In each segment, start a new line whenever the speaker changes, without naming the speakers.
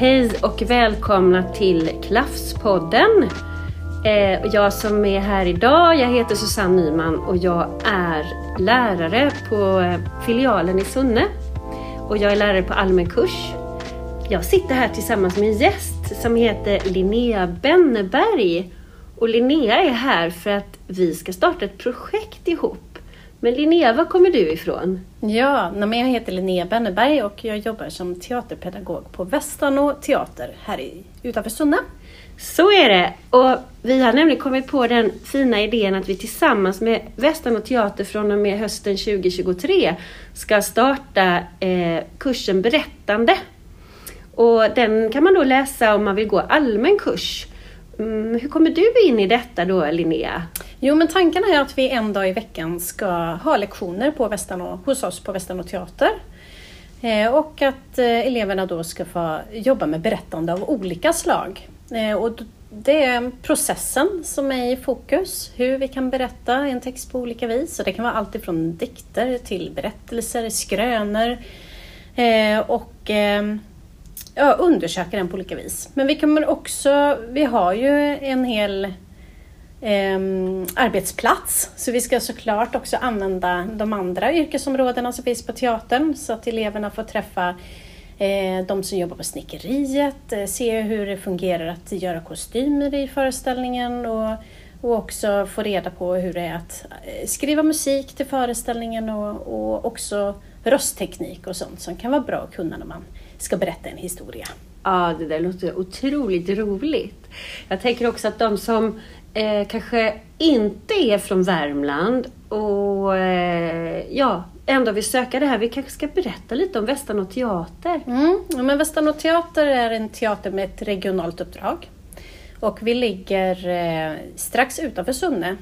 Hej och välkomna till Klaffspodden. Eh, jag som är här idag, jag heter Susanne Nyman och jag är lärare på eh, filialen i Sunne. Och jag är lärare på allmän kurs. Jag sitter här tillsammans med en gäst som heter Linnea Benneberg. Och Linnea är här för att vi ska starta ett projekt ihop. Men Linnea, var kommer du ifrån?
Ja, jag heter Linnea Benneberg och jag jobbar som teaterpedagog på Västanå teater här i, utanför Sunne.
Så är det! Och vi har nämligen kommit på den fina idén att vi tillsammans med Västanå teater från och med hösten 2023 ska starta eh, kursen Berättande. Och den kan man då läsa om man vill gå allmän kurs. Mm, hur kommer du in i detta då Linnea?
Jo men tanken är att vi en dag i veckan ska ha lektioner på Västernå, hos oss på Västanå teater. Eh, och att eh, eleverna då ska få jobba med berättande av olika slag. Eh, och det är processen som är i fokus, hur vi kan berätta en text på olika vis. Så det kan vara allt ifrån dikter till berättelser, skrönor eh, och ehm, ja, undersöka den på olika vis. Men vi kommer också, vi har ju en hel eh, arbetsplats, så vi ska såklart också använda de andra yrkesområdena som finns på teatern så att eleverna får träffa eh, de som jobbar på snickeriet, eh, se hur det fungerar att göra kostymer i föreställningen och, och också få reda på hur det är att eh, skriva musik till föreställningen och, och också röstteknik och sånt som kan vara bra att kunna när man ska berätta en historia.
Ja, det där låter otroligt roligt. Jag tänker också att de som eh, kanske inte är från Värmland och eh, ja, ändå vill söka det här. Vi kanske ska berätta lite om Västanå teater?
Mm, ja, men Västanå teater är en teater med ett regionalt uppdrag. Och vi ligger eh, strax utanför Sunne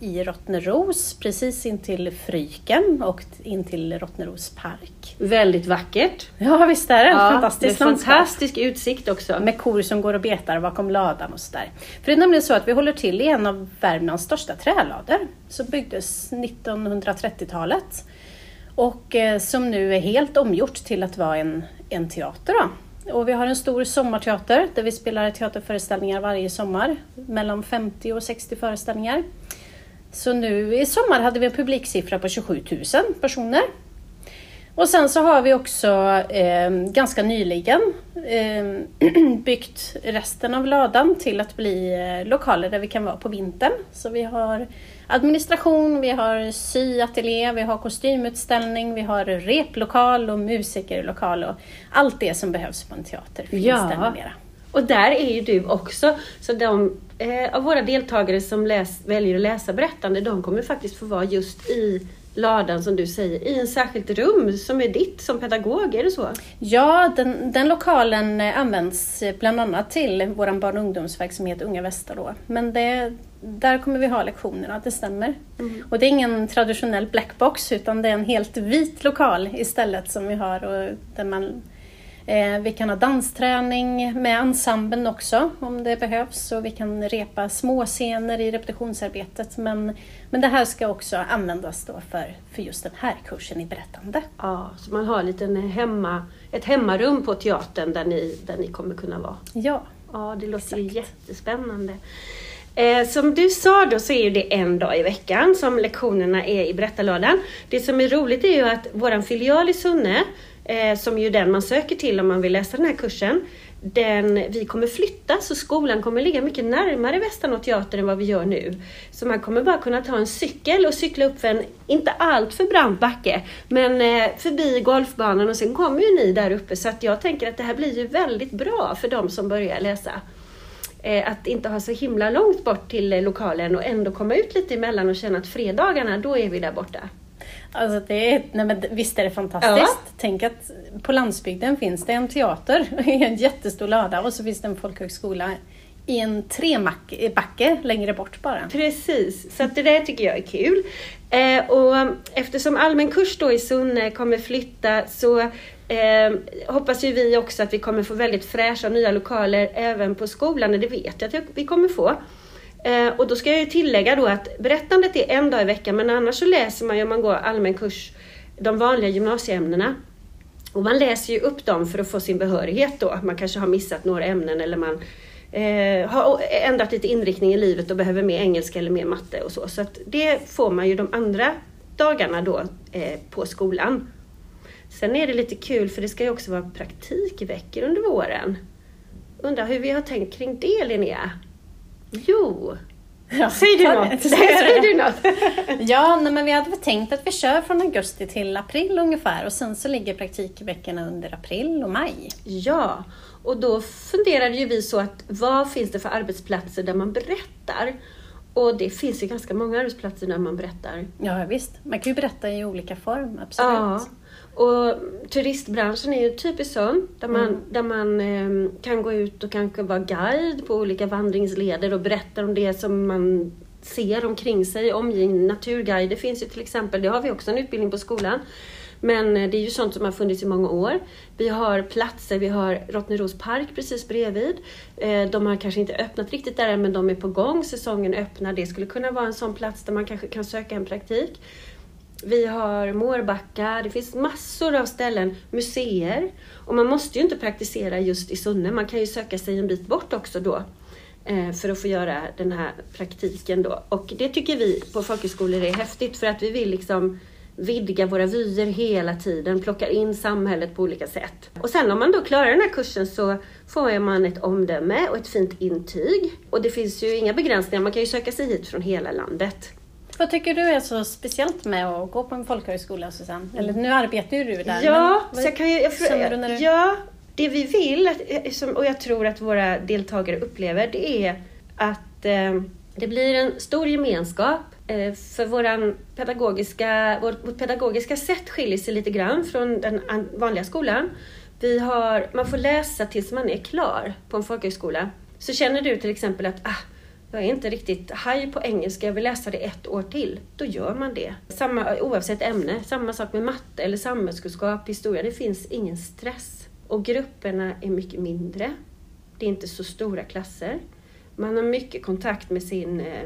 i Rottneros, precis intill Fryken och intill Rottneros park.
Väldigt vackert.
Ja visst är det, ja, fantastiskt
med fantastisk utsikt också.
Med kor som går och betar bakom ladan och sådär. För det är nämligen så att vi håller till i en av Värmlands största trälador som byggdes 1930-talet och eh, som nu är helt omgjort till att vara en, en teater. Då. Och vi har en stor sommarteater där vi spelar teaterföreställningar varje sommar. Mellan 50 och 60 föreställningar. Så nu i sommar hade vi en publiksiffra på 27 000 personer. Och sen så har vi också eh, ganska nyligen eh, byggt resten av ladan till att bli eh, lokaler där vi kan vara på vintern. Så vi har administration, vi har syateljé, vi har kostymutställning, vi har replokal och musikerlokal och allt det som behövs på en teater finns ja. där numera.
Och där är ju du också. Så de eh, av våra deltagare som läs, väljer att läsa berättande, de kommer faktiskt få vara just i ladan som du säger, i en särskilt rum som är ditt som pedagog, är det så?
Ja, den, den lokalen används bland annat till vår barn och ungdomsverksamhet Unga Västerå. Men det, där kommer vi ha lektionerna, det stämmer. Mm. Och det är ingen traditionell blackbox utan det är en helt vit lokal istället som vi har och där man Eh, vi kan ha dansträning med ensemblen också om det behövs och vi kan repa småscener i repetitionsarbetet. Men, men det här ska också användas då för, för just den här kursen i berättande.
Ja, så man har lite hemma, ett hemmarum på teatern där ni, där ni kommer kunna vara.
Ja,
Ja, det låter ju jättespännande. Eh, som du sa då så är det en dag i veckan som lektionerna är i berättarlådan. Det som är roligt är ju att våran filial i Sunne eh, som ju den man söker till om man vill läsa den här kursen, den, vi kommer flytta så skolan kommer ligga mycket närmare Västanå teater än vad vi gör nu. Så man kommer bara kunna ta en cykel och cykla upp för en, inte allt för brant backe, men eh, förbi golfbanan och sen kommer ju ni där uppe så att jag tänker att det här blir ju väldigt bra för de som börjar läsa. Eh, att inte ha så himla långt bort till eh, lokalen och ändå komma ut lite emellan och känna att fredagarna, då är vi där borta.
Alltså det är, nej men visst är det fantastiskt. Ja. Tänk att på landsbygden finns det en teater i en jättestor lada och så finns det en folkhögskola i en trebacke längre bort bara.
Precis, så att det där tycker jag är kul. Eh, och eftersom allmän kurs då i Sunne kommer flytta så eh, hoppas ju vi också att vi kommer få väldigt fräscha nya lokaler även på skolan, och det vet jag att vi kommer få. Eh, och då ska jag ju tillägga då att berättandet är en dag i veckan men annars så läser man ju om man går allmän kurs de vanliga gymnasieämnena. Och man läser ju upp dem för att få sin behörighet då. Man kanske har missat några ämnen eller man eh, har ändrat lite inriktning i livet och behöver mer engelska eller mer matte och så. Så att det får man ju de andra dagarna då eh, på skolan. Sen är det lite kul för det ska ju också vara praktikveckor under våren. Undrar hur vi har tänkt kring det Linnea? Jo,
Ja,
säg du något! Säg du något!
Ja, nej, men vi hade väl tänkt att vi kör från augusti till april ungefär och sen så ligger praktikveckorna under april och maj.
Ja, och då funderade ju vi så att vad finns det för arbetsplatser där man berättar? Och det finns ju ganska många arbetsplatser där man berättar.
Ja visst, man kan ju berätta i olika form, absolut.
Ja, och turistbranschen är ju typiskt sån, där man,
Mm.
där man eh, kan gå ut och kanske vara guide på olika vandringsleder och berätta om det som man ser omkring sig, omgivning, naturguider finns ju till exempel, det har vi också en utbildning på skolan. Men eh, det är ju sånt som har funnits i många år. Vi har platser, vi har Rottneros park precis bredvid. Eh, de har kanske inte öppnat riktigt där än, men de är på gång. Säsongen öppnar. Det skulle kunna vara en sån plats där man kanske kan söka en praktik. Vi har Mårbacka, det finns massor av ställen, museer. Och man måste ju inte praktisera just i Sunne, man kan ju söka sig en bit bort också då. Eh, för att få göra den här praktiken då. Och det tycker vi på folkhögskolor är häftigt för att vi vill liksom vidga våra vyer hela tiden, plocka in samhället på olika sätt. Och sen om man då klarar den här kursen så får man ett omdöme och ett fint intyg. Och det finns ju inga begränsningar, man kan ju söka sig hit från hela landet.
Vad tycker du är så speciellt med att gå på en folkhögskola Susanne? Eller nu arbetar ju du där.
Ja,
men
så jag kan ju, jag,
känner du när du...
ja, det vi vill, och jag tror att våra deltagare upplever, det är att eh, det blir en stor gemenskap. Eh, för våran pedagogiska, vårt, pedagogiska sätt skiljer sig lite grann från den vanliga skolan. Vi har, man får läsa tills man är klar på en folkhögskola. Så känner du till exempel att ah, jag är inte riktigt haj på engelska, jag vill läsa det ett år till. Då gör man det. Samma, oavsett ämne. Samma sak med matte eller samhällskunskap, historia. Det finns ingen stress. Och grupperna är mycket mindre. Det är inte så stora klasser. Man har mycket kontakt med sin, eh,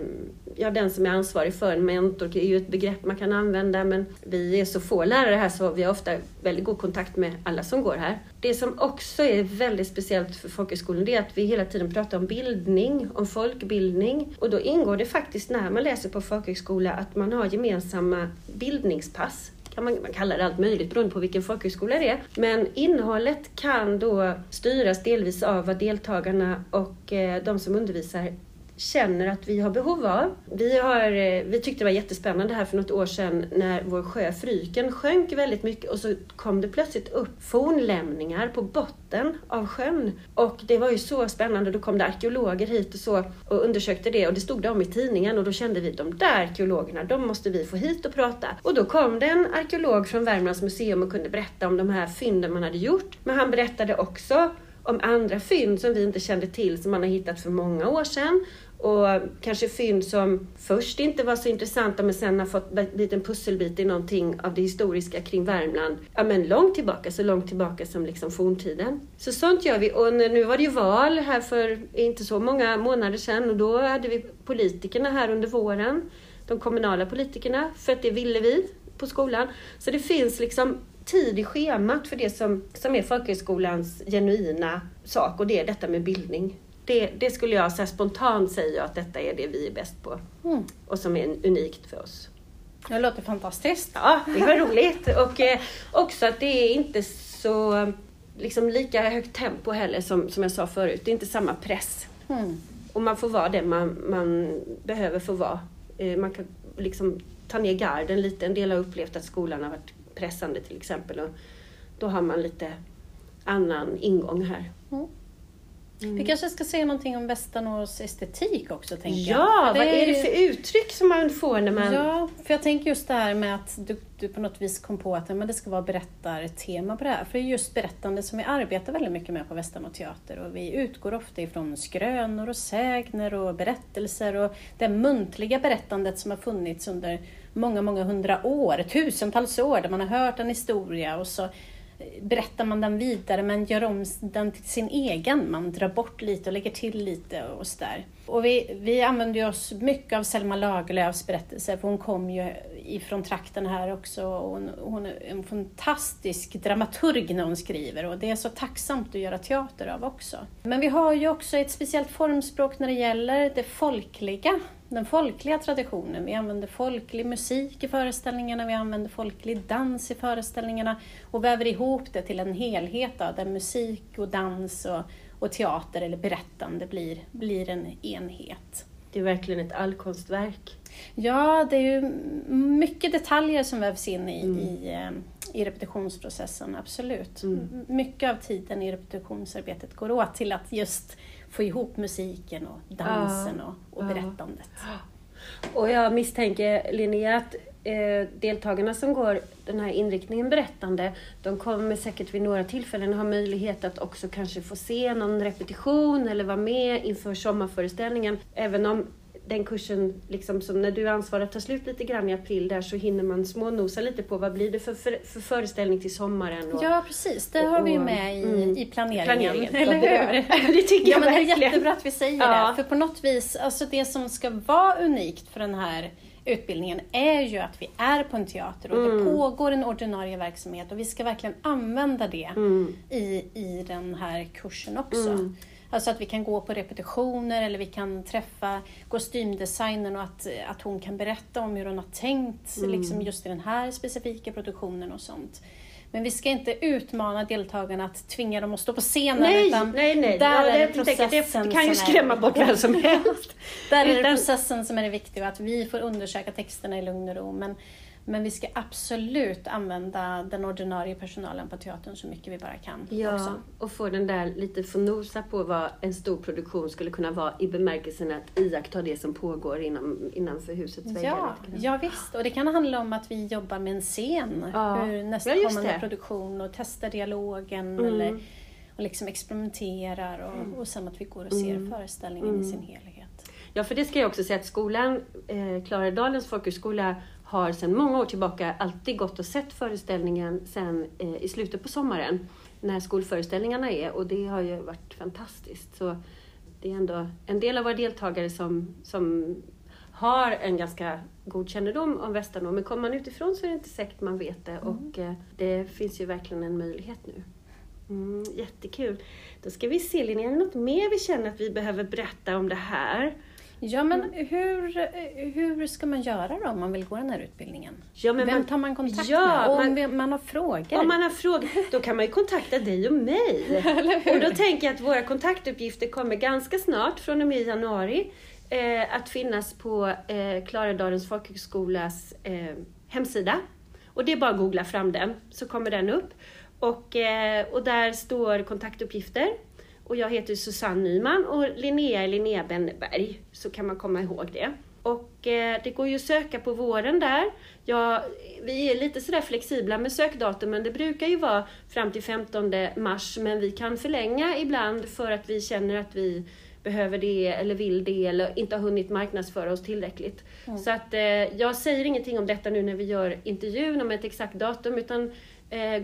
ja den som är ansvarig för en mentor, det är ju ett begrepp man kan använda men vi är så få lärare här så vi har ofta väldigt god kontakt med alla som går här. Det som också är väldigt speciellt för folkhögskolan det är att vi hela tiden pratar om bildning, om folkbildning. Och då ingår det faktiskt när man läser på folkhögskola att man har gemensamma bildningspass kan man, man kallar det allt möjligt beroende på vilken folkhögskola det är. Men innehållet kan då styras delvis av vad deltagarna och eh, de som undervisar känner att vi har behov av. Vi, har, eh, vi tyckte det var jättespännande här för något år sedan när vår sjö Fryken sjönk väldigt mycket och så kom det plötsligt upp fornlämningar på botten av sjön. Och det var ju så spännande. Då kom det arkeologer hit och så och undersökte det och det stod det om i tidningen och då kände vi de där arkeologerna, de måste vi få hit och prata. Och då kom det en arkeolog från Värmlands museum och kunde berätta om de här fynden man hade gjort. Men han berättade också om andra fynd som vi inte kände till som man har hittat för många år sedan. Och kanske fynd som först inte var så intressanta men sen har fått en en pusselbit i någonting av det historiska kring Värmland. Ja men långt tillbaka, så långt tillbaka som liksom forntiden. Så sånt gör vi. Och nu var det ju val här för inte så många månader sedan och då hade vi politikerna här under våren. De kommunala politikerna, för att det ville vi på skolan. Så det finns liksom tid i schemat för det som, som är folkhögskolans genuina sak och det är detta med bildning. Det, det skulle jag så spontant säga att detta är det vi är bäst på
Mm.
och som är unikt för oss.
Det låter fantastiskt.
Ja, det var roligt och eh, också att det är inte så liksom lika högt tempo heller som, som jag sa förut. Det är inte samma press.
Mm.
Och man får vara det man, man behöver få vara. Eh, man kan liksom ta ner garden lite. En del har upplevt att skolan har varit pressande till exempel. Och då har man lite annan ingång här.
Mm.
Mm.
Vi kanske ska säga någonting om Västanås estetik också, tänker jag.
Ja,
För
vad är det för uttryck som man får när man...
Ja, för jag tänker just det här med att du, du på något vis kom på att men det ska vara berättartema på det här. För det är just berättande som vi arbetar väldigt mycket med på Västanå teater. Och vi utgår ofta ifrån skrönor och sägner och berättelser och det muntliga berättandet som har funnits under många, många hundra år, tusentals år, där man har hört en historia och så berättar man den vidare men gör om den till sin egen. Man drar bort lite och lägger till lite och sådär. Och vi, vi använder oss mycket av Selma Lagerlöfs berättelse, för hon kom ju ifrån trakten här också. Hon, hon är en fantastisk dramaturg när hon skriver och det är så tacksamt att göra teater av också. Men vi har ju också ett speciellt formspråk när det gäller det folkliga, den folkliga traditionen. Vi använder folklig musik i föreställningarna, vi använder folklig dans i föreställningarna och väver ihop det till en helhet då, där musik och dans och och teater eller berättande blir, blir en enhet.
Det är verkligen ett allkonstverk.
Ja, det är ju mycket detaljer som vävs in i, mm. i, eh, i repetitionsprocessen, absolut. Mm. Mycket av tiden i repetitionsarbetet går åt till att just få ihop musiken och dansen ja. och, och berättandet. Ja.
Och jag misstänker Linnea att eh, deltagarna som går den här inriktningen berättande, de kommer säkert vid några tillfällen ha möjlighet att också kanske få se någon repetition eller vara med inför sommarföreställningen. Även om den kursen, liksom som när du ansvarar tar slut lite grann i april där så hinner man smånosa lite på vad blir det för, för, för föreställning till sommaren.
Och, ja precis, det har vi ju med i, mm, i planeringen. planeringen.
Eller hur? det tycker
ja,
jag
men
verkligen.
Det är jättebra att vi säger ja. det, för på något vis, alltså det som ska vara unikt för den här utbildningen är ju att vi är på en teater och mm. det pågår en ordinarie verksamhet och vi ska verkligen använda det mm. i, i den här kursen också. Mm. Alltså att vi kan gå på repetitioner eller vi kan träffa kostymdesignern och att, att hon kan berätta om hur hon har tänkt mm. liksom just i den här specifika produktionen och sånt. Men vi ska inte utmana deltagarna att tvinga dem att stå på scenen.
Nej, utan nej, nej.
Där ja,
är det processen det kan ju skrämma bort vem som helst.
där är det processen som är det viktiga och att vi får undersöka texterna i lugn och ro. Men men vi ska absolut använda den ordinarie personalen på teatern så mycket vi bara kan.
Ja,
också.
och få den där lite få nosa på vad en stor produktion skulle kunna vara i bemärkelsen att iaktta det som pågår inom, innanför husets väggar.
Ja, ja, visst, och det kan handla om att vi jobbar med en scen, ja. hur nästkommande ja, produktion och testar dialogen mm. eller och liksom experimenterar och, mm. och sen att vi går och ser mm. föreställningen mm. i sin helhet.
Ja, för det ska jag också säga att skolan, eh, Klaradalens folkhögskola, har sedan många år tillbaka alltid gått och sett föreställningen sen eh, i slutet på sommaren när skolföreställningarna är och det har ju varit fantastiskt. Så det är ändå en del av våra deltagare som, som har en ganska god kännedom om Västanå men kommer man utifrån så är det inte säkert man vet det mm. och eh, det finns ju verkligen en möjlighet nu. Mm, jättekul! Då ska vi se Linnea, är det något mer vi känner att vi behöver berätta om det här?
Ja, men mm. hur, hur ska man göra då om man vill gå den här utbildningen? Ja, men Vem man, tar man kontakt ja, med? Och man, om man har frågor?
Om man har frågor, då kan man ju kontakta dig och mig. och då tänker jag att våra kontaktuppgifter kommer ganska snart, från och med januari, eh, att finnas på eh, Klaradalens folkhögskolas eh, hemsida. Och det är bara att googla fram den, så kommer den upp. Och, eh, och där står kontaktuppgifter och jag heter Susanne Nyman och Linnea är Linnea Benneberg, så kan man komma ihåg det. Och eh, det går ju att söka på våren där. Ja, vi är lite sådär flexibla med sökdatumen. Det brukar ju vara fram till 15 mars, men vi kan förlänga ibland för att vi känner att vi behöver det eller vill det eller inte har hunnit marknadsföra oss tillräckligt. Mm. Så att eh, jag säger ingenting om detta nu när vi gör intervjun om ett exakt datum utan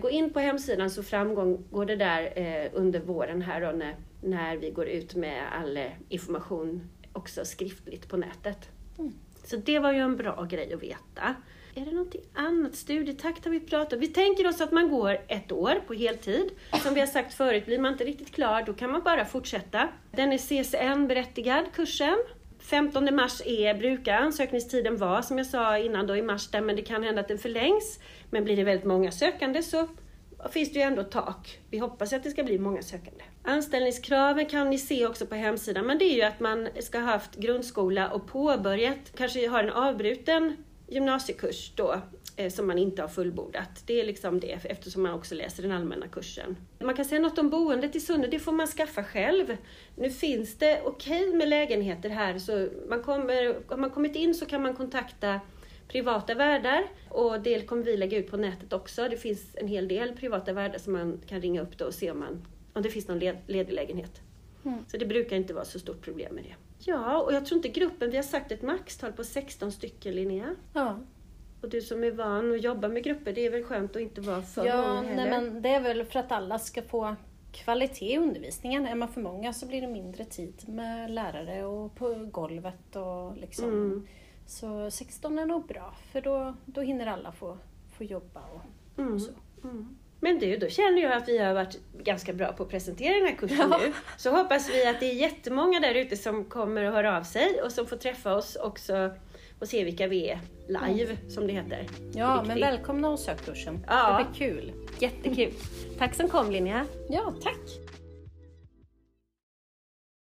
gå in på hemsidan så framgår det där eh, under våren här då när, när vi går ut med all eh, information också skriftligt på nätet. Mm. Så det var ju en bra grej att veta. Är det någonting annat? Studietakt har vi pratat om. Vi tänker oss att man går ett år på heltid. Som vi har sagt förut, blir man inte riktigt klar då kan man bara fortsätta. Den är CSN-berättigad, kursen. 15 mars är, brukar ansökningstiden vara, som jag sa innan, då i mars där, men det kan hända att den förlängs. Men blir det väldigt många sökande så finns det ju ändå tak. Vi hoppas att det ska bli många sökande. Anställningskraven kan ni se också på hemsidan, men det är ju att man ska ha haft grundskola och påbörjat, kanske har en avbruten gymnasiekurs då, som man inte har fullbordat. Det är liksom det, eftersom man också läser den allmänna kursen. Man kan säga något om boendet i Sunne, det får man skaffa själv. Nu finns det okej okay med lägenheter här, så man kommer, har man kommit in så kan man kontakta privata värdar och det kommer vi lägga ut på nätet också. Det finns en hel del privata värdar som man kan ringa upp då och se om, man, om det finns någon ledig lägenhet. Mm. Så det brukar inte vara så stort problem med det. Ja, och jag tror inte gruppen, vi har sagt ett maxtal på 16 stycken Linnea.
Ja.
Och du som är van att jobba med grupper, det är väl skönt att inte vara för
ja,
många heller?
Nej, men det är väl för att alla ska få kvalitet i undervisningen. Är man för många så blir det mindre tid med lärare och på golvet. Och liksom.
Mm.
Så 16 är nog bra för då, då hinner alla få, få jobba och,
Mm.
och så.
Men du, då känner jag att vi har varit ganska bra på att presentera den här kursen
Ja.
nu. Så hoppas vi att det är jättemånga där ute som kommer att höra av sig och som får träffa oss också och se vilka vi är live, som det heter.
Ja, men välkomna och sök kursen.
Ja.
Det blir kul.
Jättekul. Tack som kom Linnea.
Ja, tack!